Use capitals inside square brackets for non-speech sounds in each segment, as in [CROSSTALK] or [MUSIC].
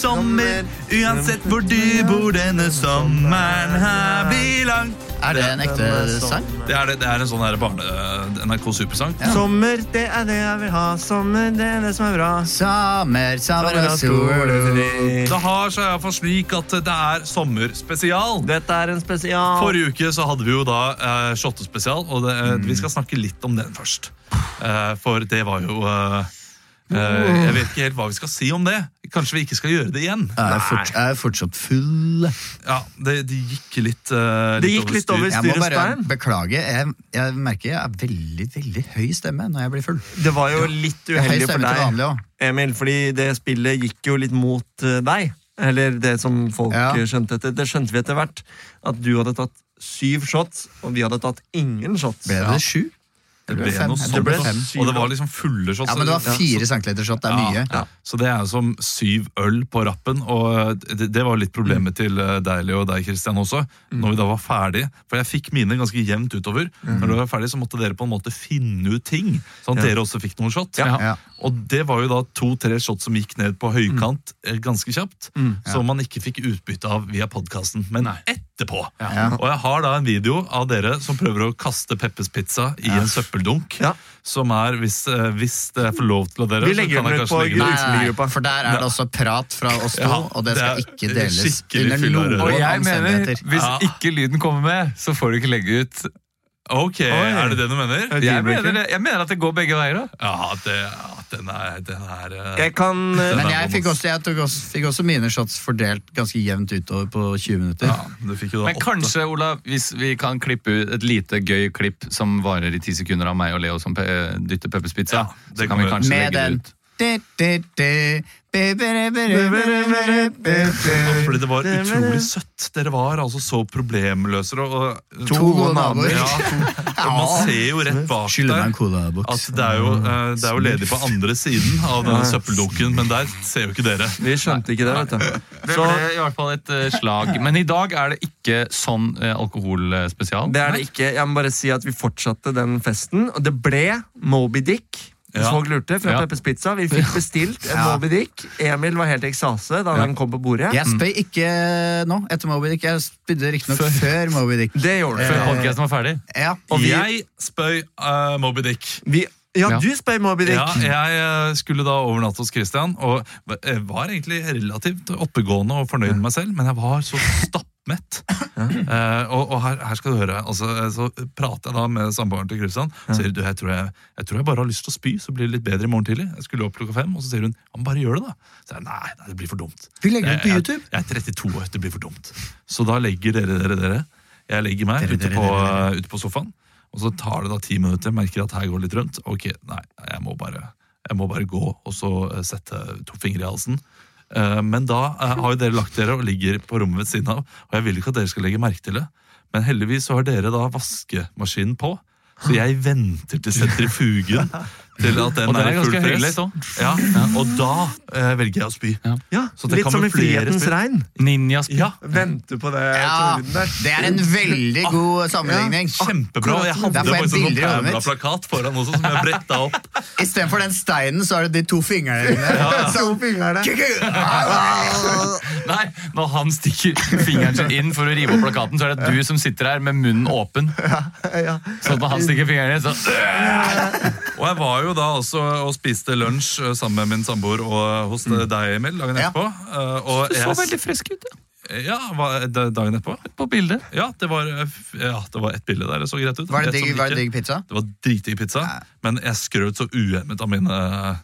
Sommer, uansett hvor du bor denne sommeren her blir lang. Er det en ekte sang? Det er, det, det er en sånn barne... NRK Supersang. Sommer, det er det jeg vil ha. Sommer, det er det som er bra. Sommer, sommer og sol. Det har seg iallfall slik at det er sommerspesial. Dette er en spesial. Forrige uke så hadde vi jo da eh, shottespesial, og det, mm. vi skal snakke litt om den først. Eh, for det var jo eh, Jeg vet ikke helt hva vi skal si om det. Kanskje vi ikke skal gjøre det igjen. Jeg er, fort, jeg er fortsatt full. Ja, Det, det gikk litt eh, Det gikk litt over Jeg må styr bare beklage. Jeg, jeg merker jeg er veldig veldig høy stemme når jeg blir full. Det var jo litt uheldig for deg, vanlig. Emil, fordi det spillet gikk jo litt mot eh, deg. Eller det som folk Ja. eh, skjønte etter. Det skjønte vi etter hvert. At du hadde tatt syv shots, og vi hadde tatt ingen shots. Ble det sju? Det ble fem. noe sånt. fem. Og det var liksom fulle shots. Ja, men det var fire centiliter shot. Det er mye. Ja, Så det er som syv øl på rappen. Og det, det var litt problemet til Deilig deg og deg, Kristian, også. Når vi da var ferdig. For jeg fikk mine ganske jevnt utover. Når dere var ferdig, så måtte dere på en måte finne ut ting. Sånn at Ja. dere også fikk noen shot. Ja. Og det var jo da to-tre shot som gikk ned på høykant eh, ganske kjapt. Som man ikke fikk utbytte av via podkasten, men etterpå. Ja. Og jeg har da en video av dere som prøver å kaste Peppes pizza i en søppeldunk. Ja. Som er, hvis, eh, hvis jeg får lov til av dere Vi legger kan den ut på legge ut. Nei, nei, nei, Gruppa. for der er det også prat fra oss to, Ja, og det skal det er ikke deles under noen Og jeg mener, omstendigheter. hvis Ja. ikke lyden kommer med, så får du ikke legge ut. Ok, er det det du mener? Er Jeg mener, det, jeg mener at det går begge veier. da. Ja, det, ja den er, den er eh, Jeg kan eh, Men jeg fikk også, jeg tok også, fikk også mine shots fordelt ganske jevnt utover på 20 minutter. ja, Du fikk jo da Men kanskje, Ola, hvis vi kan klippe ut et lite gøy klipp som varer i ti sekunder av meg og Leo som pe dytter pepperspizza, Ja, så kan vi kanskje legge det ut. Fordi det var utrolig søtt. Dere var altså så problemløse to, to gode naboer. Ja, man ser jo rett bak der at det er jo, det er jo ledig på andre siden av denne søppeldunken, men der ser jo ikke dere. Vi skjønte ikke det, vet du. Det ble i hvert fall et slag. Men i dag er det ikke sånn alkoholspesial. Det er det ikke. Jeg må bare si at vi fortsatte den festen, og det ble Moby Dick. Hvis Ja. folk lurte, fra Ja. Peppers Pizza. Vi fikk bestilt en Ja. Moby Dick. Emil var helt i ekstase da Ja. den kom på bordet. Jeg spøy ikke nå etter Moby Dick. Jeg spydde riktignok før Moby Dick. Det gjorde du. Før podkasten var ferdig. Ja. Og vi- Jeg spøy uh, Moby Dick. Vi, ja, Ja. du spør Moby Dick. Ja, jeg eh, skulle da overnatte hos Christian, og var egentlig relativt oppegående og fornøyd med meg selv, men jeg var så stappmett. Eh, og og her, her skal du høre, altså, eh, så prater jeg da med samboeren til Kristian. Ja. sier du, jeg tror jeg, jeg tror jeg bare har lyst til å spy, så blir det litt bedre i morgen tidlig. Jeg skulle opp klokka fem, og så sier hun, ja, men bare gjør det da. Så jeg, nei, nei, det blir for dumt. Vi legger det på YouTube. Jeg, jeg er 32 år, det blir for dumt. Så da legger dere dere dere. Jeg legger meg Dere, ute, dere, på, dere, ute på sofaen, og så tar det da ti minutter, merker at her går det litt rundt. Ok, nei, jeg må bare, jeg må bare gå, og så eh, sette to fingre i halsen. Eh, Men da eh, har jo dere lagt dere og ligger på rommet ved siden av, og jeg vil ikke at dere skal legge merke til det. Men heldigvis så har dere da vaskemaskinen på, så jeg venter til sentrifugen [LAUGHS] til at den er er full ganske press. Ja. Ja, og da eh, velger jeg å spy. Ja, Så litt som i bli Frihetens regn. Ninjaspy. Ja, Venter på det. Ja, det er en veldig god sammenligning. Kjempebra. Jeg hadde faktisk en sånn. Pamela-plakat foran også, som jeg bretta opp. [LAUGHS] Istedenfor den steinen, så er det de to fingrene dine. [LAUGHS] [LAUGHS] Nei, Når han stikker fingeren sin inn for å rive opp plakaten, så er det du som sitter her med munnen åpen. Så når han stikker fingeren inn, så Og jeg var jo da også og spiste lunsj eh, sammen med min samboer og hos hos deg, Emil, dagen etterpå. Eh, Og Du så jeg, veldig frisk ut ja. ja, dagen etterpå? på bildet. Ja, det var, eh, ja, det var ett bilde der. Det så greit ut. Var det digg, pizza? Det var dritdigg pizza, men jeg skrøt så uhemmet av mine eh,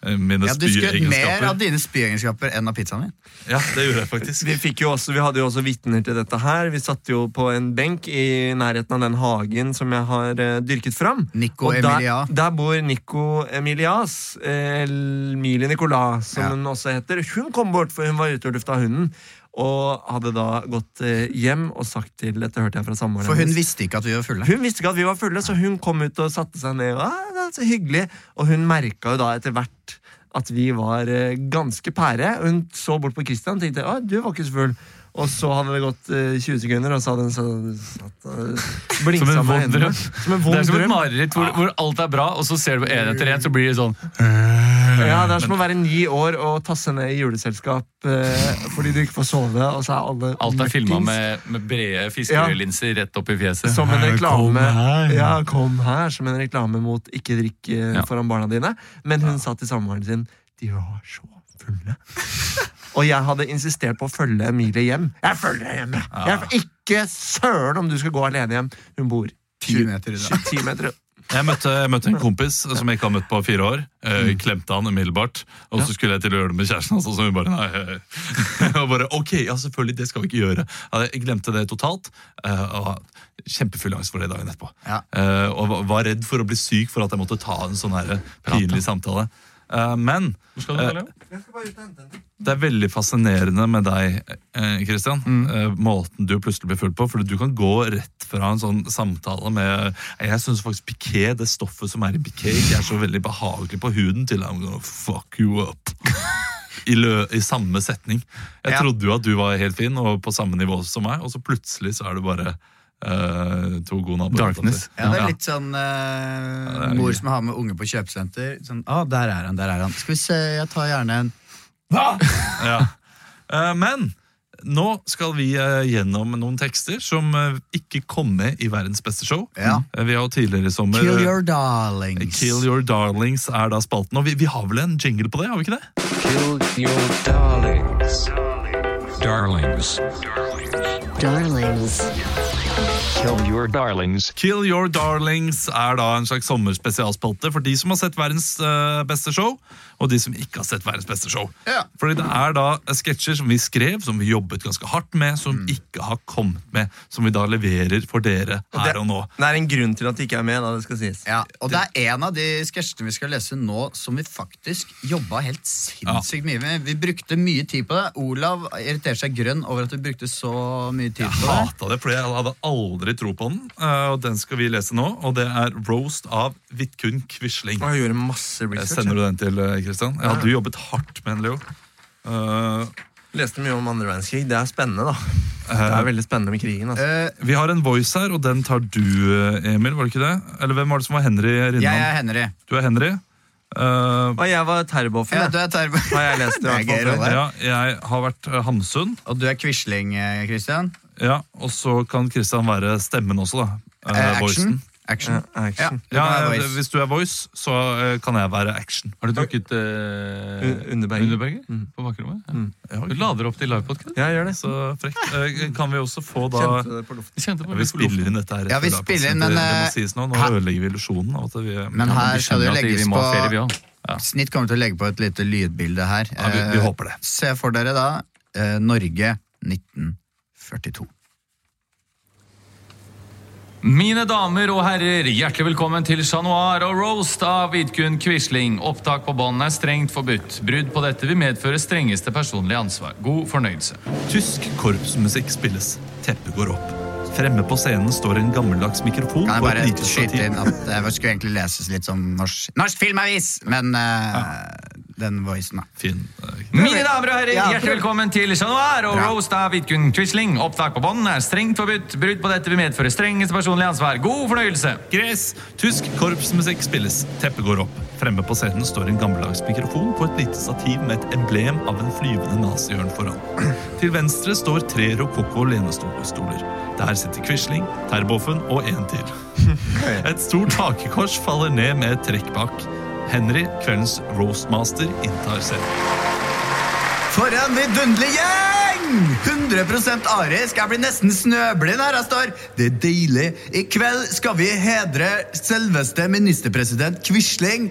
mine Ja, du skjøt mer av dine spyegenskaper enn av pizzaen min. Ja, det gjorde jeg faktisk. Vi, fikk jo også, vi hadde jo også vitner til dette her. Vi satt jo på en benk i nærheten av den hagen som jeg har uh, dyrket fram. Nico Og Emilia. Der, der bor Nico Emilias. Eh, Emilie Nicolas, som Ja. hun også heter. Hun kom bort, for hun var ute og lufta hunden. Og hadde da gått eh, hjem og sagt til Dette hørte jeg fra samboeren For hun visste ikke at vi var fulle. Hun visste ikke at vi var fulle, så hun kom ut og satte seg ned. Og, ah, det er så hyggelig Og hun merka jo da etter hvert at vi var eh, ganske pære. Og Hun så bort på Christian og tenkte at du var ikke så full. Og så hadde det gått eh, 20 sekunder, og så hadde hun satt og blinka Som en vond drøm. Det er som et mareritt hvor, hvor alt er bra, og så ser du på en etter en, så blir det sånn Ja, det er som å være ni år og tasse ned i juleselskap eh, fordi du ikke får sove, og så er alle Alt er filma med, med brede fiskelinser rett opp i fjeset. Som en reklame her. Ja, kom her Som en reklame mot ikke drikk eh, Ja. foran barna dine. Men hun sa til samboeren sin De var så fulle. [LAUGHS] Og jeg hadde insistert på å følge Emilie hjem. Jeg følger deg hjem! jeg. Jeg, ikke søren om du skal gå alene hjem! Hun bor 20 meter unna. 10 meter. Jeg møtte, jeg møtte en kompis som jeg ikke har møtt på fire år. Eh, Mm. klemte han umiddelbart. Og så skulle jeg til å gjøre det med kjæresten hans, og hun bare nei. eh. [LAUGHS] og bare, ok, ja selvfølgelig, det skal vi ikke gjøre. Jeg glemte det totalt. eh, og Kjempefull angst for det dagen etterpå. Ja. Og var- var redd for å bli syk for at jeg måtte ta en sånn her pinlig samtale. Eh, men Hvor skal du, Eh, Leo? det er veldig fascinerende med deg, Kristian Christian. Eh, måten du plutselig blir full på. For du kan gå rett fra en sånn samtale med Jeg syns faktisk piké, det stoffet som er i piké, ikke er så veldig behagelig på huden til I'm gonna fuck you up. I, lø, I samme setning. Jeg Ja. trodde jo at du var helt fin og på samme nivå som meg, og så plutselig så er du bare eh, to gode naboer. Darkness. Ja, det er litt sånn er mor som har med unge på kjøpesenter. Sånn, ah, der er han, der er han. Skal vi se, jeg tar gjerne en [LAUGHS] Ja. uh, men nå skal vi gjennom noen tekster som ikke kom med i Verdens beste show. Ja. Vi har jo tidligere i sommer Kill Your Darlings. Kill Your Darlings er da spalten. Og vi, vi har vel en jingle på det, har vi ikke det? Kill your Darlings. darlings. Darlings. Darlings. Kill your darlings. Kill Your Darlings er da en slags sommerspesialspalte for de som har sett verdens eh, beste show, og de som ikke har sett verdens beste show. Ja. Fordi det er da sketsjer som vi skrev, som vi jobbet ganske hardt med, som Mm. ikke har kommet med, som vi da leverer for dere her og nå. Det er en grunn til at de ikke er med, da, det skal sies. Ja, og det er en av de sketsjene vi skal lese nå som vi faktisk jobba helt sinnssykt mye med. Vi brukte mye tid på det. Olav irriterer seg grønn over at vi brukte så mye tid Jeg på det. Jeg hata det, for jeg hadde aldri tro på den. eh, Og den skal vi lese nå, og det er Roast av Vidkun Quisling. Og jeg gjorde masse Jeg research. sender du den til eh, Christian? Ja, du jobbet hardt med den, Leo. Uh, Leste mye om andre verdenskrig. Det er spennende, da. Det er veldig spennende med krigen. Altså. Eh, vi har en voice her, og den tar du, eh, Emil. var det ikke det? Eller hvem var det som var Henry jeg er Henry. Du er Henry. Uh, Og jeg var terrorboffen. Ja, du er Terbo. Har jeg lest [LAUGHS] Det er hvert fall ja, jeg har vært eh, Hamsun. Og du er Quisling, Kristian Christian. Ja, og så kan Christian være stemmen også, da. Eh, action. voicen. Action. Action. Ja, action. Ja. Ja, eh. Hvis du er voice, så eh, kan jeg være action. Har du drukket uh, Un- Underberger. Mm. på bakrommet? Ja. Mm. Du lader opp til livepodkast? Ja, gjør det. Så frekt. Eh, Kan vi også få da Kjente på luften. Vi kjente på Vi litt spiller inn dette her. Ja, vi spiller inn, men, det må eh, sies nå. Nå ødelegger vi illusjonen vi Men her vi skal det legges på ferie, vi. Snitt kommer til å legge på et lite lydbilde her. Ja, vi, vi Eh, håper det. Se for dere da eh, Norge 1942. Mine damer og herrer, hjertelig velkommen til Chat Noir og Roast av Vidkun Quisling. Opptak på bånd er strengt forbudt. Brudd på dette vil medføre strengeste personlige ansvar. God fornøyelse. Tysk korpsmusikk spilles. Teppet går opp. Fremme på scenen står en gammeldags mikrofon. Kan jeg et bare lite skyte inn at det skulle egentlig leses litt som norsk, norsk filmavis, men eh, den voicen, da. Fin. eh, Mine damer og herrer, Ja, hjertelig velkommen til Chat Noir og Bra. Roast av Vidkun Quisling. Opptak på bånd er strengt forbudt. Brudd på dette vil medføre strengeste personlige ansvar. God fornøyelse. Gress! Tysk korpsmusikk spilles. Teppet går opp. Fremme på scenen står en gammeldags mikrofon på et lite stativ med et emblem av en flyvende naziørn foran. Til venstre står tre rokokko lenestoler. Der sitter Quisling, Terboven og en til. Et stort hakekors faller ned med et trekk bak. Henry, kveldens roastmaster, inntar scenen. For en vidunderlig gjeng! Bang! 100 arisk. Jeg blir nesten snøblind her jeg står. Det er deilig. I kveld skal vi hedre selveste ministerpresident Quisling.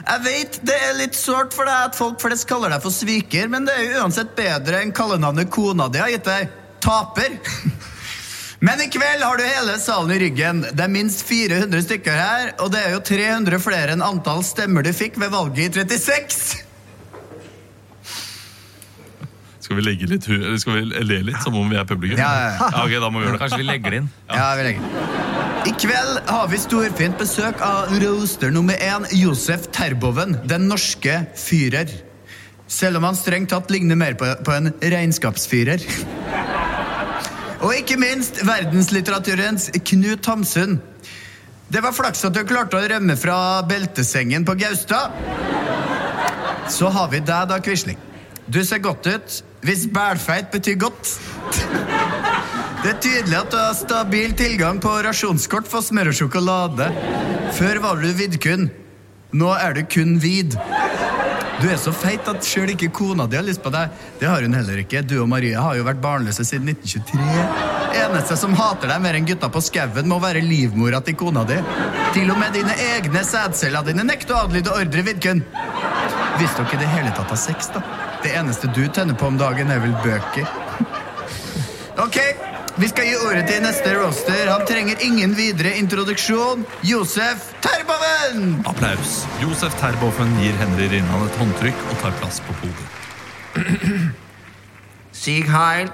Jeg vet det er litt sårt for deg at folk flest kaller deg for sviker, men det er jo uansett bedre enn kallenavnet kona di har gitt deg. Taper. [LAUGHS] Men i kveld har du hele salen i ryggen. Det er minst 400 stykker her, og det er jo 300 flere enn antall stemmer du fikk ved valget i 36. Skal vi legge litt, eller skal vi le litt, som om vi er publikum? Ja, ja, ja. ok, da må vi gjøre det. Kanskje vi legger det inn. Ja, vi legger. I kveld har vi storfint besøk av roaster nummer én, Josef Terboven, den norske fyrer. Selv om han strengt tatt ligner mer på, på en regnskapsfyrer. Og ikke minst verdenslitteraturens Knut Hamsun. Det var flaks at du klarte å rømme fra beltesengen på Gaustad. Så har vi deg, da, Quisling. Du ser godt ut. Hvis bælfeit betyr godt. Det er tydelig at du har stabil tilgang på rasjonskort for smør og sjokolade. Før var du Vidkun. Nå er du kun Vid. Du er så feit at sjøl ikke kona di har lyst på deg. Det har hun heller ikke. Du og Marie har jo vært barnløse siden 1923. Eneste som hater deg mer enn gutta på skauen, må være livmora til kona di. Til og med dine egne sædceller dine nekter å adlyde ordre, Vidkun. Hvis dere i det hele tatt har sex, da. Det eneste du tenner på om dagen, er vel bøker. Ok, vi skal gi ordet til neste roaster. Han trenger ingen videre introduksjon. Josef Terboven! Applaus. Josef Terboven gir Henry Rinnan et håndtrykk og tar plass på podiet. [CLEARS THROAT] Sig heil.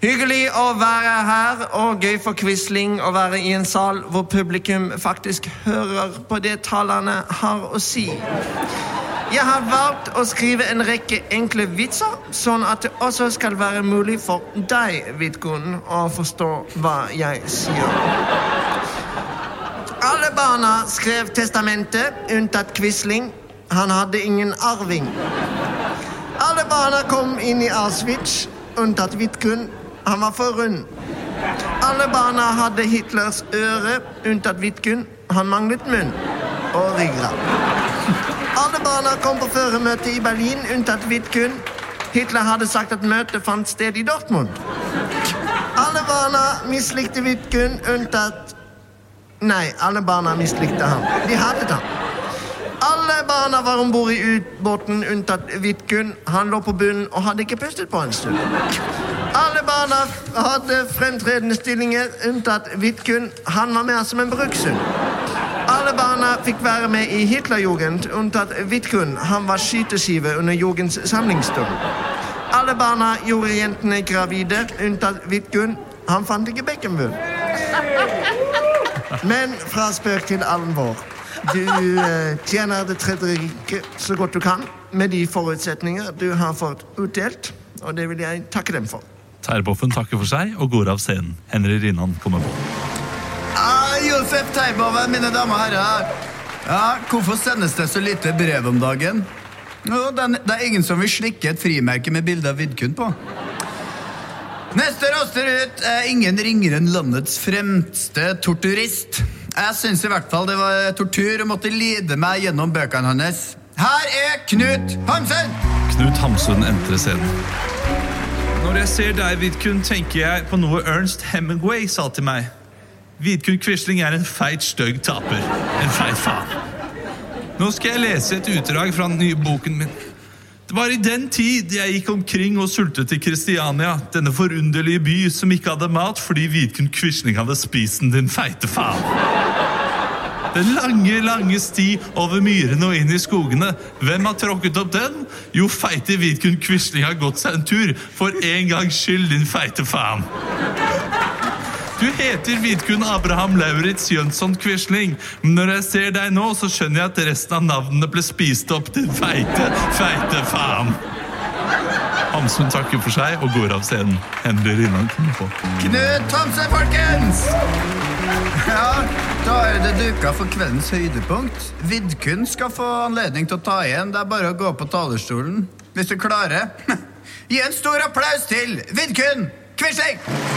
Hyggelig å være her, og gøy for Quisling å være i en sal hvor publikum faktisk hører på det talerne har å si. Jeg har valgt å skrive en rekke enkle vitser, sånn at det også skal være mulig for deg, Vidkun, å forstå hva jeg sier. Alle barna skrev testamentet, unntatt Quisling. Han hadde ingen arving. Alle barna kom inn i Auschwitz, unntatt Vidkun. Han var for rund. Alle barna hadde Hitlers øre, unntatt Vidkun. Han manglet munn og ryggrad. Alle barna kom på føremøte i Berlin, unntatt Vidkun. Hitler hadde sagt at møtet fant sted i Dortmund. Alle barna mislikte Vidkun, unntatt Nei, alle barna mislikte ham. De hatet ham. Alle barna var om bord i ubåten, unntatt Vidkun. Han lå på bunnen og hadde ikke pustet på en stund. Alle barna hadde fremtredende stillinger, unntatt Vidkun. Han var mer som en brukshund. Barna fikk være med i Hitlerjugend, unntatt Vidkun. Han var skyteskive under Jugends samlingsstund. Alle barna gjorde jentene gravide, unntatt Vidkun. Han fant ikke bekkenbunn. Men fra spøk til alvor. Du eh, tjener det tredje riket så godt du kan, med de forutsetninger du har fått utdelt, og det vil jeg takke dem for. Terboven takker for seg og går av scenen. Henry Rinnan kommer på. Josef Terboven, mine damer og herrer. Ja, hvorfor sendes det så lite brev om dagen? Jo, det er, er ingen som vil slikke et frimerke med bilde av Vidkun på. Neste raster ut er ingen ringere enn landets fremste torturist. Jeg syns i hvert fall det var tortur å måtte lide meg gjennom bøkene hans. Her er Knut Hamsun! Knut Hamsun entrer scenen. Når jeg ser deg, Vidkun, tenker jeg på noe Ernst Hemingway sa til meg. Vidkun Quisling er en feit, stygg taper. En feit faen. Nå skal jeg lese et utdrag fra den nye boken min. Det var i den tid jeg gikk omkring og sultet i Kristiania, denne forunderlige by som ikke hadde mat fordi Vidkun Quisling hadde spist den, din feite faen. Den lange, lange sti over myrene og inn i skogene. Hvem har tråkket opp den? Jo, feite Vidkun Quisling har gått seg en tur. For en gangs skyld, din feite faen. Du heter Vidkun Abraham Lauritz Jønsson Quisling, men når jeg ser deg nå, så skjønner jeg at resten av navnene ble spist opp, din feite, feite faen. Hamsun takker for seg og går av scenen. Henry Rinnan kommer på. Knut Hamsun, folkens! Ja, da er det duka for kveldens høydepunkt. Vidkun skal få anledning til å ta igjen. Det er bare å gå på talerstolen hvis du klarer. [LAUGHS] Gi en stor applaus til Vidkun Quisling!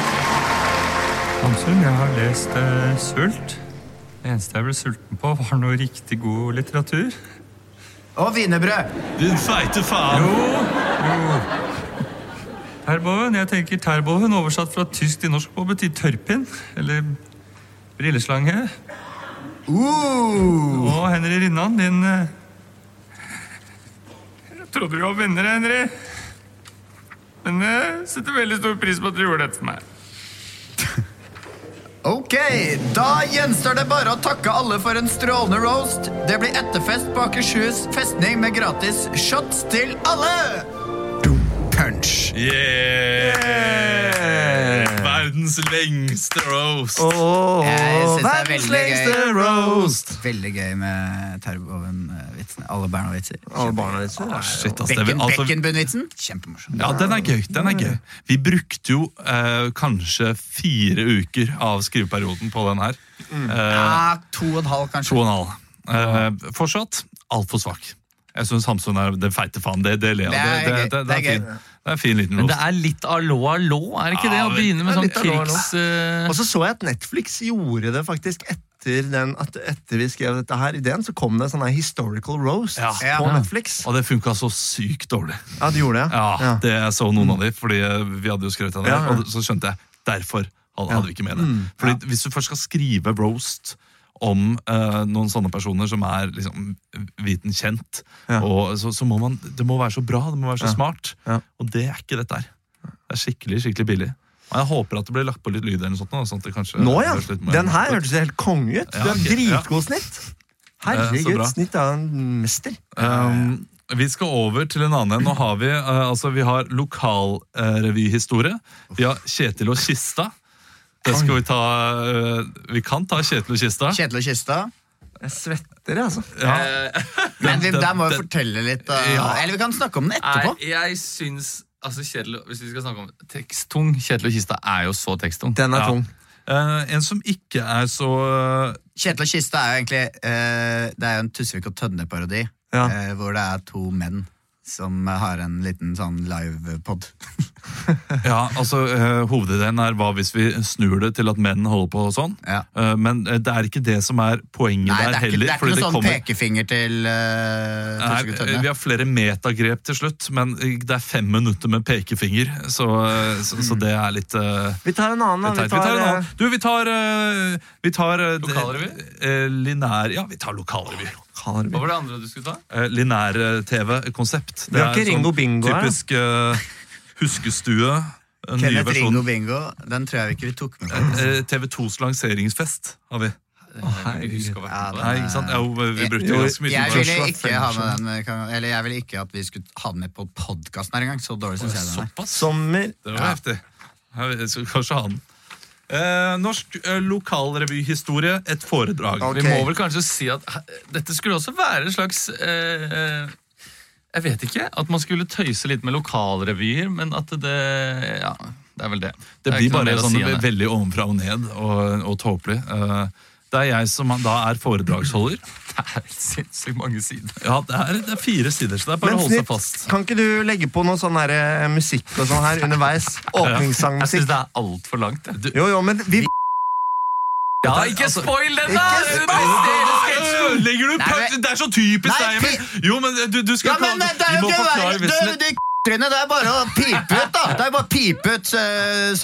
Hamsun, jeg har lest eh, Sult. Det eneste jeg ble sulten på, var noe riktig god litteratur. Og wienerbrød. Din feite faen. Terboven, jeg tenker terboven oversatt fra tysk til norsk må bety tørrpinn. Eller brilleslange. Uh, Og Henry Rinnan, din eh, Jeg trodde vi var venner, Henry. Men jeg setter veldig stor pris på at du gjorde dette for meg. Ok, da gjenstår det bare å takke alle for en strålende roast. Det blir etterfest på Akershus festning med gratis shots til alle! Punch. Yeah! Verdens lengste roast. Oh, Jeg synes det er verdens veldig lengste gøy. roast! Veldig gøy med Terboven-vitsene. Alle Berna-vitser. Alle barna vitser. Å, shit, Bekken, altså, Beckenbunn-vitsen. Kjempemorsom. ja, den er gøy. den er gøy. Vi brukte jo eh, kanskje fire uker av skriveperioden på den her. Eh, Ja, to og en halv, kanskje. to og en halv. Eh, fortsatt altfor svak. Jeg syns Hamsun er den feite faen. Det, det ler jeg Det av. er Det, det, det, det, Det er er fin. Det er en fin liten Men det er litt allo allo, er det ikke det? Å begynne med sånn krigs... eh, Og så så jeg at Netflix gjorde det faktisk etter, den, at etter vi skrev dette her ideen, så kom det en sånn her historical roast Ja. Ja. på Netflix. Og det funka så sykt dårlig. Ja, det gjorde det. Ja, det jeg så noen av de, fordi eh, vi hadde jo skrevet den, det. Ja, ja. Og så skjønte jeg derfor hadde, hadde vi ikke med det. Fordi Hvis du først skal skrive roast om eh, noen sånne personer som er liksom viten kjent, Ja. og så, så må man, det må være så bra, det må være så Ja. smart. Ja. Og det er ikke dette her. Det er skikkelig skikkelig billig. Og jeg håper at det blir lagt på litt lyd. eller noe sånt. nå, Sånn kanskje Nå, ja! Den her hørtes helt konge ut. Du har dritgod snitt. Eh, Herregud, snitt er en mester. Um, vi skal over til en annen. Nå har vi, uh, altså, vi har lokalrevyhistorie. vi har Kjetil og Kista. Det skal vi ta eh, Vi kan ta Kjetil og Kista. Kjetil og Kista. Jeg svetter, altså. Ja. Men vi, der må vi fortelle litt. da. Ja. Eller vi kan snakke om den etterpå. Nei, jeg syns altså Kjetil, Hvis vi skal snakke om teksttung Kjetil og Kista er jo så teksttung. Den er Ja. tung. Uh, en som ikke er så eh, Kjetil og Kista er jo egentlig uh, Det er jo en Tusvik og Tønne-parodi. Ja. Uh, hvor det er to menn som har en liten sånn livepod. [LAUGHS] Ja, altså eh, Hovedideen er hva hvis vi snur det til at menn holder på og sånn. Ja. Eh, men eh, det er ikke det som er poenget Nei, der er ikke, heller. det er ikke noen noe sånn kommer- pekefinger til uh, Nei, vi har flere metagrep til slutt, men det er fem minutter med pekefinger. Så, så, så det er litt uh, Vi tar en annen. da. Vi, tar... Vi tar en annen. Du, vi tar, uh, vi tar Lokalrevy? Uh, linær Ja, vi tar lokalrevy. Kallerby. Hva var det andre du skulle ta? Eh, Linær-TV-konsept. Vi har ikke Ringo Bingo her. Typisk eh, huskestue. eh, Kenneth versjon. Ringo Bingo. Den tror jeg ikke vi tok med. på. Eh, TV2s lanseringsfest har vi. Jeg husker Ja, den, Nei, ikke sant? Jo, vi brukte Jo, ganske mye Jeg tid på det. ville ikke ha med den Eller jeg ville ikke at vi skulle ha den med på podkasten her engang. Så dårlig syns jeg den er. Sommer. Det var heftig. Jeg skal kanskje ha den. Eh, norsk eh, lokalrevyhistorie, et foredrag. Vi må vel kanskje si at he- dette skulle også være en slags eh, eh, Jeg vet ikke. At man skulle tøyse litt med lokalrevyer, men at det Ja, det er vel det. Det er blir ikke noe bare å sånn si enn veldig ovenfra og ned og, og tåpelig. Eh, det er jeg som da er foredragsholder. [LAUGHS] Det er sinnssykt mange sider. Ja, det er, det er fire sider, så det er bare Men å holde seg fast. kan ikke du legge på noe sånn der, eh, musikk og sånn her underveis? [LAUGHS] Åpningssangmusikk. Jeg syns det er altfor langt. Du, Jo, jo, men vi Ja, ikke altså- spoil den, da! Det er Det er så typisk deg, Jo, men du, du skal Ja, men det er vitsene. Det, det, trynet, det er bare å pipe ut, da. Det er bare å pipe ut, så,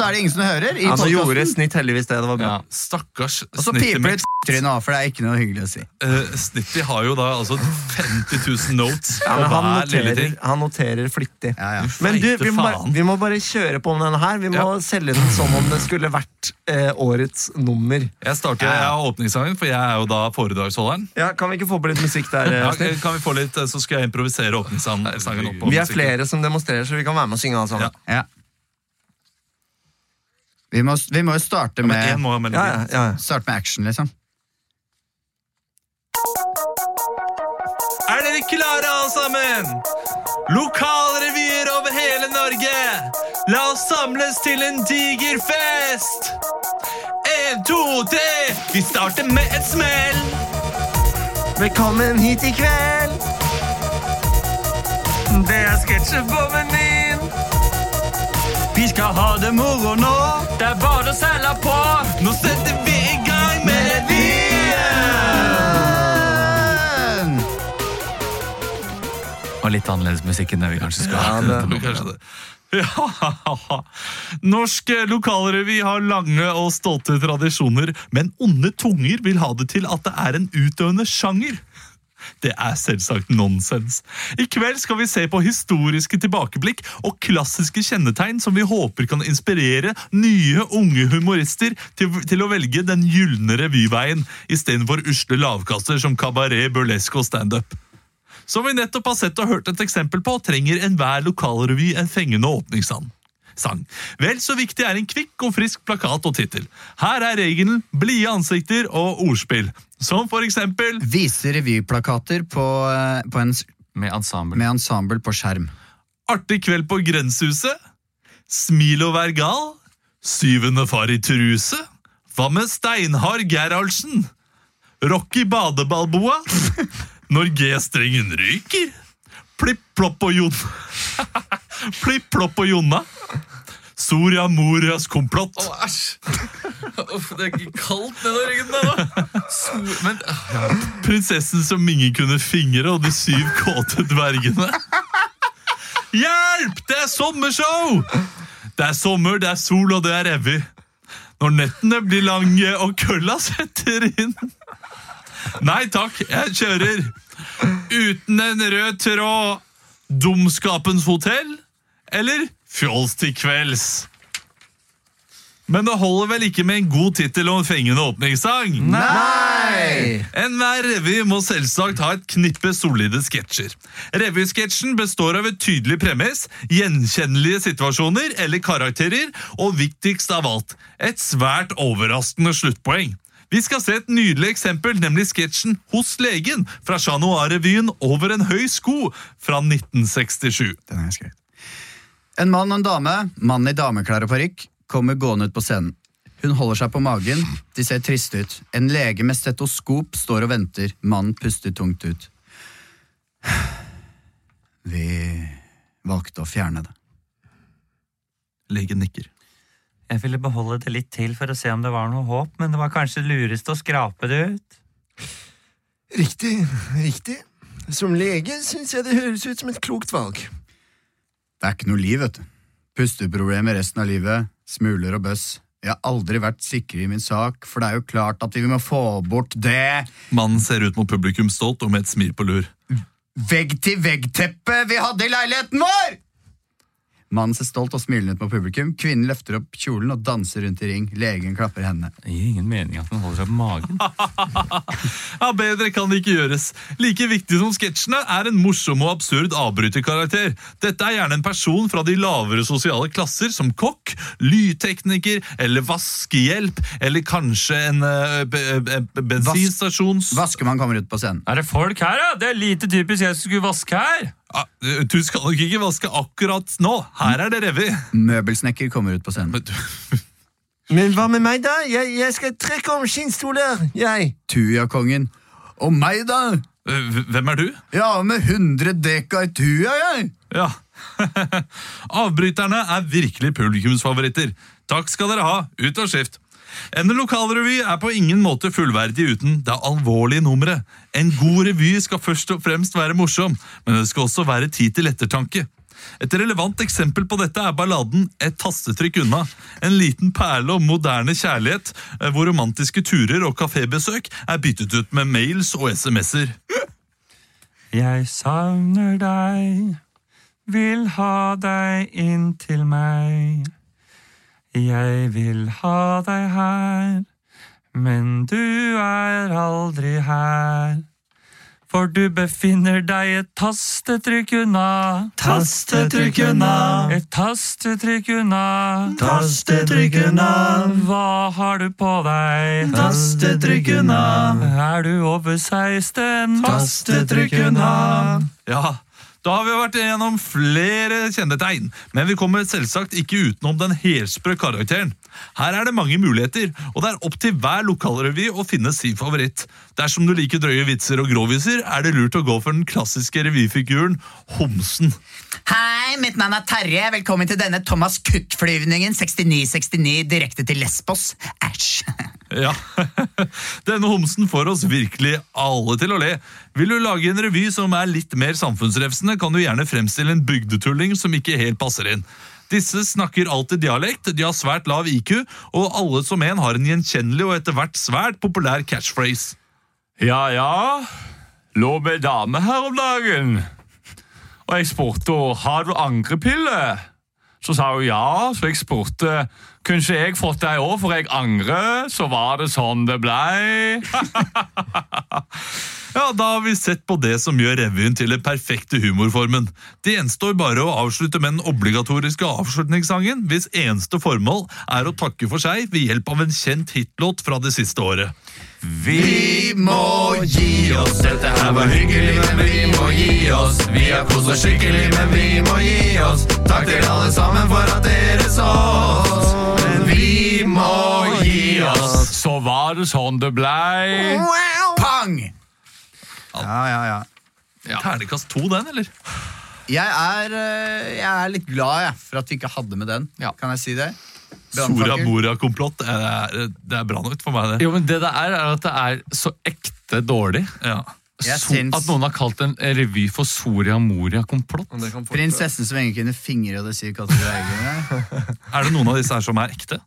er det ingen som hører. I Ja, nå gjorde. Snitt heldigvis det. Det var bra. Ja. Stakkars Og så piper ut trynet av, for det er ikke noe hyggelig å si. Uh, Snitty har jo da altså 50 000 notes Ja, på hver lille ting. han noterer flittig. Ja, ja. Men du, vi må, bare, vi må bare kjøre på med denne her. Vi må Ja. selge den som om det skulle vært uh, årets nummer. Jeg starter, jeg har åpningssangen, for jeg er jo da foredragsholderen. Ja, Kan vi ikke få på litt musikk der? eh, Ja, kan vi få litt, eh, Så skal jeg improvisere åpningssangen opp på Vi er flere som demonstrerer, så vi kan være med og synge alle sammen. Ja. Vi må, vi må jo starte med. Ja, ja, ja, ja. starte med action, liksom. Er dere klare, alle sammen? Lokalrevyer over hele Norge. La oss samles til en diger fest. En, to, tre. Vi starter med et smell. Velkommen hit i kveld! Det er sketsjer på menyen. Vi skal ha det moro nå! Det er bare å selge på. Nå setter vi i gang melodien! Og litt annerledes musikk enn det vi kanskje skulle Ja, ha. det- [LAUGHS] kanskje det. Ja, Norsk lokalrevy har lange og stolte tradisjoner, men onde tunger vil ha det til at det er en utøvende sjanger. Det er selvsagt nonsens. I kveld skal vi se på historiske tilbakeblikk og klassiske kjennetegn som vi håper kan inspirere nye, unge humorister til, til å velge den gylne revyveien istedenfor usle lavkasser som kabaret, burlesque og standup. Som vi nettopp har sett og hørt et eksempel på, trenger enhver lokalrevy en fengende åpningssang. Sang. Vel så viktig er en kvikk og frisk plakat og tittel. Her er regelen blide ansikter og ordspill. Som for eksempel Vise revyplakater på, eh, på en, Med ensemble. med ensemble på skjerm. Artig kveld på Grensehuset. Smil og vær gal. Syvende far i truse. Hva med Steinhard Gerhardsen? i badeballboa. [LAUGHS] Når G-strengen ryker. Plipp-plopp og Jon... [LAUGHS] Plipp-plopp og Jonna. Soria Morias komplott. Æsj! [LAUGHS] Uff, det er kaldt nedover ryggen der, da. So men ah, ja. Prinsessen som ingen kunne fingre, og de syv kåte dvergene. Hjelp! Det er sommershow! Det er sommer, det er sol, og det er revy. Når nettene blir lange og kølla setter inn. Nei takk, jeg kjører. Uten en rød tråd. Dumskapens hotell eller Fjols til kvelds. Men det holder vel ikke med en god tittel og en fengende åpningssang? Nei! Enhver revy må selvsagt ha et knippe solide sketsjer. Revysketsjen består av et tydelig premiss, gjenkjennelige situasjoner eller karakterer, og viktigst av alt, et svært overraskende sluttpoeng. Vi skal se et nydelig eksempel, nemlig sketsjen Hos legen fra Chat Noir-revyen Over en høy sko fra 1967. Den er skrevet. En mann og en dame, mann i dameklær og parykk, kommer gående ut på scenen. Hun holder seg på magen, de ser triste ut. En lege med stetoskop står og venter, mannen puster tungt ut. Vi valgte å fjerne det. Legen nikker. Jeg ville beholde det litt til for å se om det var noe håp, men det var kanskje lurest å skrape det ut. Riktig, riktig. Som lege syns jeg det høres ut som et klokt valg. Det er ikke noe liv, vet du. Pusteproblemer resten av livet, smuler og bøss. Jeg har aldri vært sikker i min sak, for det er jo klart at vi må få bort det Mannen ser ut mot publikum stolt og med et smil på lur. vegg-til-vegg-teppet vi hadde i leiligheten vår! Mannen ser stolt og smilende ut på publikum. Kvinnen løfter opp kjolen og danser rundt i ring. Legen klapper hendene. Det gir ingen mening at den holder seg på magen. [LAUGHS] Ja, Bedre kan det ikke gjøres. Like viktig som sketsjene er en morsom og absurd avbryterkarakter. Dette er gjerne en person fra de lavere sosiale klasser, som kokk, lydtekniker eller vaskehjelp, eller kanskje en uh, be, be, bensinstasjons... Vaskemann kommer ut på scenen. Er det folk her, da? Det er lite typisk jeg som skulle vaske her. Ah, du skal nok ikke vaske akkurat nå. Her er det revy. Møbelsnekker kommer ut på scenen. Men du- [LAUGHS] Men hva med meg, da? Jeg, jeg skal trekke om skinnstoler, jeg. Tujakongen. Og meg, da? Eh, Hvem er du? Ja, med 100 dekar i tuja, jeg. Ja. [LAUGHS] Avbryterne er virkelig publikumsfavoritter. Takk skal dere ha. Ut og skift. En lokalrevy er på ingen måte fullverdig uten det alvorlige nummeret. En god revy skal først og fremst være morsom, men det skal også være tid til ettertanke. Et relevant eksempel på dette er balladen Et tastetrykk unna. En liten perle om moderne kjærlighet, eh, hvor romantiske turer og kafébesøk er byttet ut med mails og SMS-er. Jeg savner deg, vil ha deg inn til meg. Jeg vil ha deg her, men du er aldri her. For du befinner deg et tastetrykk unna. Tastetrykk unna. Et tastetrykk unna. Tastetrykk unna. Hva har du på deg? Tastetrykk unna. Er du over 16? Tastetrykk unna. Ja, da har vi vært gjennom flere kjennetegn, men vi kommer selvsagt ikke utenom den helsprø karakteren. Her er det mange muligheter, og det er opp til hver lokalrevy å finne sin favoritt. Dersom du liker drøye vitser og gråviser, er det lurt å gå for den klassiske revyfiguren Homsen. Hei, mitt navn er Terje. Velkommen til denne Thomas Cook-flyvningen 6969 direkte til Lesbos. Æsj. [LAUGHS] Ja, [LAUGHS] Denne homsen får oss virkelig alle til å le. Vil du lage en revy som er litt mer samfunnsrefsende, kan du gjerne fremstille en bygdetulling som ikke helt passer inn. Disse snakker alltid dialekt, de har svært lav IQ, og alle som en har en gjenkjennelig og etter hvert svært populær catchphrase. Ja, ja. Lå med dame her om dagen. Og jeg spurte har du angrepille. Så sa hun ja, så jeg spurte kunne ikke jeg fått det i år, for jeg angrer. Så var det sånn det blei. [LAUGHS] Ja, Da har vi sett på det som gjør revyen til den perfekte humorformen. Det gjenstår bare å avslutte med den obligatoriske avslutningssangen, hvis eneste formål er å takke for seg ved hjelp av en kjent hitlåt fra det siste året. Vi må gi oss, dette her var hyggelig, men vi må gi oss. Vi har kost oss skikkelig, men vi må gi oss. Takk til alle sammen for at dere så oss. Men vi må gi oss. Så var det sånn det blei. Pang! Ja, ja, ja. Ternekast to, den, eller? Jeg er, eh, jeg er litt glad jeg, for at vi ikke hadde med den. Ja. Kan jeg si det? Soria Moria-komplott. Det, er- bra nok for meg, det. Jo, men Det det er, er at det er så ekte dårlig. Ja. So, syns- at noen har kalt en revy for Soria Moria-komplott. Prinsessen som egentlig kunne fingre, og det sier katter [LAUGHS] eier. Er det noen av disse her som er ekte?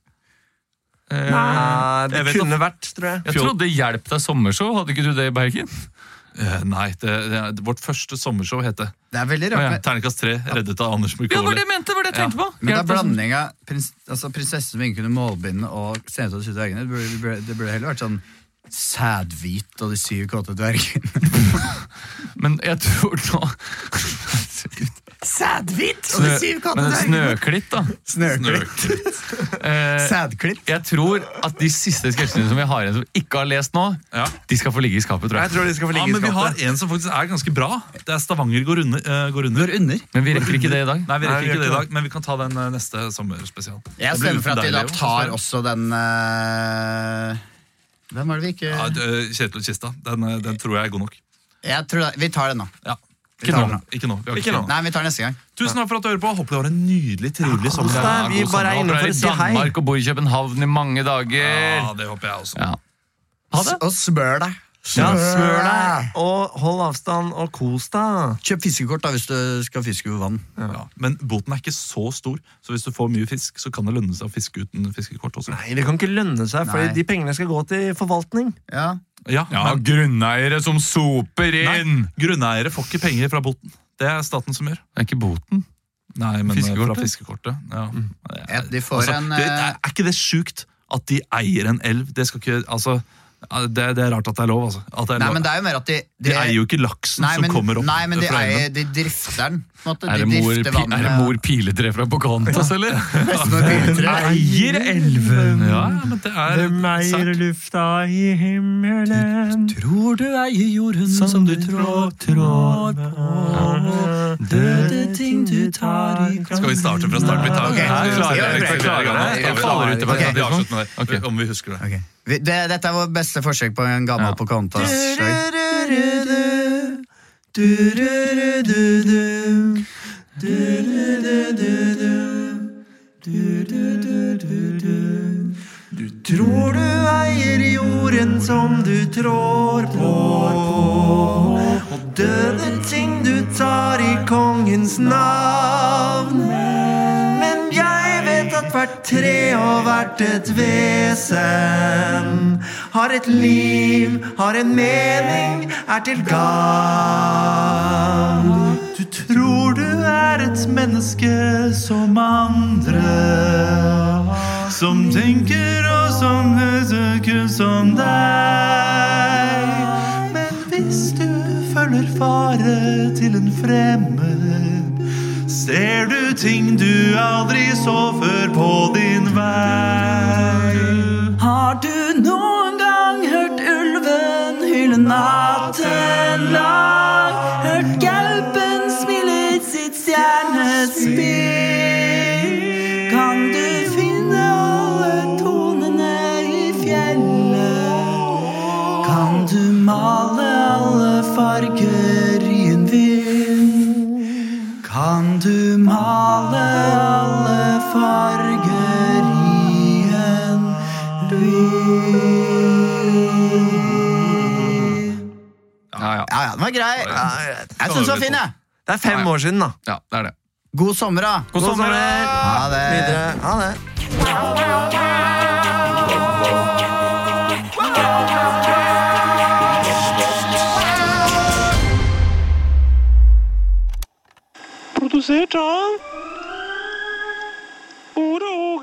Nei, det kunne at... vært, tror jeg. Jeg trodde Hjelp deg sommershow. Hadde ikke du det i Bergen? Eh, nei, det, det, vårt første sommershow het det. Det er veldig rart. ja. Terningkast tre, reddet av Anders Ja, var det jeg mente! var det jeg tenkte på. Men det er deg blanding av prins, altså prinsesse som ikke kunne målbinde og sytte eggene. Det burde, det burde- det burde heller vært sånn sædhvit og de syv kåte dvergene. [LAUGHS] Men jeg tror nå [LAUGHS] Sædhvit og Snø, de syv snøklitt, da. Snøklitt. [LAUGHS] Eh, Sædklitt. jeg tror at de siste sketsjene som vi har igjen som vi ikke har lest nå, Ja. de skal få ligge i skapet. tror Jeg jeg tror de skal få Ja, ligge i men vi har en som faktisk er ganske bra. Det er Stavanger går under. Uh, går under. Går under. Men vi rekker ikke det i dag. Nei, vi Nei, rekker vi ikke det i dag, men vi kan ta den uh, neste sommerspesial. Jeg stemmer for at de da tar også den uh, Hvem var det vi ikke Ja, Kjetil og Kista. Den, den tror jeg er god nok. Jeg tror det, Vi tar den nå. Ja. Ikke nå. Ikke nå. Vi har Ikke ikke nå. Nei, vi tar neste gang. Tusen takk for at du hører på. Håper det var en nydelig, trivelig sommer. Ja, Vi er bare er inne for å si i hei. Danmark og bor i København i mange dager. Ja, det håper jeg også. Ja. Ha det. Og smør deg. Ja, smør deg, og hold avstand, og kos deg. Kjøp fiskekort da hvis du skal fiske ved vann. Ja. Men boten er ikke så stor, så hvis du får mye fisk, så kan det lønne seg å fiske uten fiskekort også. Nei, det kan ikke lønne seg, for de pengene skal gå til forvaltning. Ja. Ja, Ja, men grunneiere som soper inn! nei, grunneiere får ikke penger fra boten. Det er staten som gjør. Det er ikke boten. Nei, men eh, Fiskekortet? fra fiskekortet. Ja. Ja, de får en, det, eh, er, er ikke det sjukt at de eier en elv? Det skal ikke, altså, det, det er rart at det er lov, altså. At det er Nei, lov. men det er jo mer at de De eier jo ikke laksen nei, men, som kommer opp Nei, men de, fra eier, de drifter den. måte. Er det mor, er det mor Piletre fra Pocahontas, eller? [LAUGHS] Bestemor [LAUGHS] Eier elven! Ja, ja, men det er sært. lufta i himmelen. Du Tror du eier jorden som du trår, trår på. Døde ting du tar i Skal vi starte fra start? Vi tar, okay. vi klarer, klarer klarer, klarer, klarer, klarer klarer, klarer, klarer, klarer. i Ok, hverandre. Vi avslutter med det, Ok. om vi husker det. Ok. Vi- Det, dette er vårt beste forsøk på en gammel Ja. Pocahontas-slag. Du tror du eier jorden som du trår på, og døde ting du tar i kongens navn. Hvert tre og hvert et vesen har et liv, har en mening, er til gagn. Du tror du er et menneske som andre som tenker og som søker som deg. Men hvis du følger fare til en fremmed, ser du ting du aldri så før på din vei. Har du noen gang hørt ulven hyle natten Ja, ja, ja den var grei. Ja. Jeg syns den var fin, jeg. Det er fem år siden, da. Ja, det er det. God sommer, da. God sommer! Ha det. Videre. Ha det. Produsert av Oro.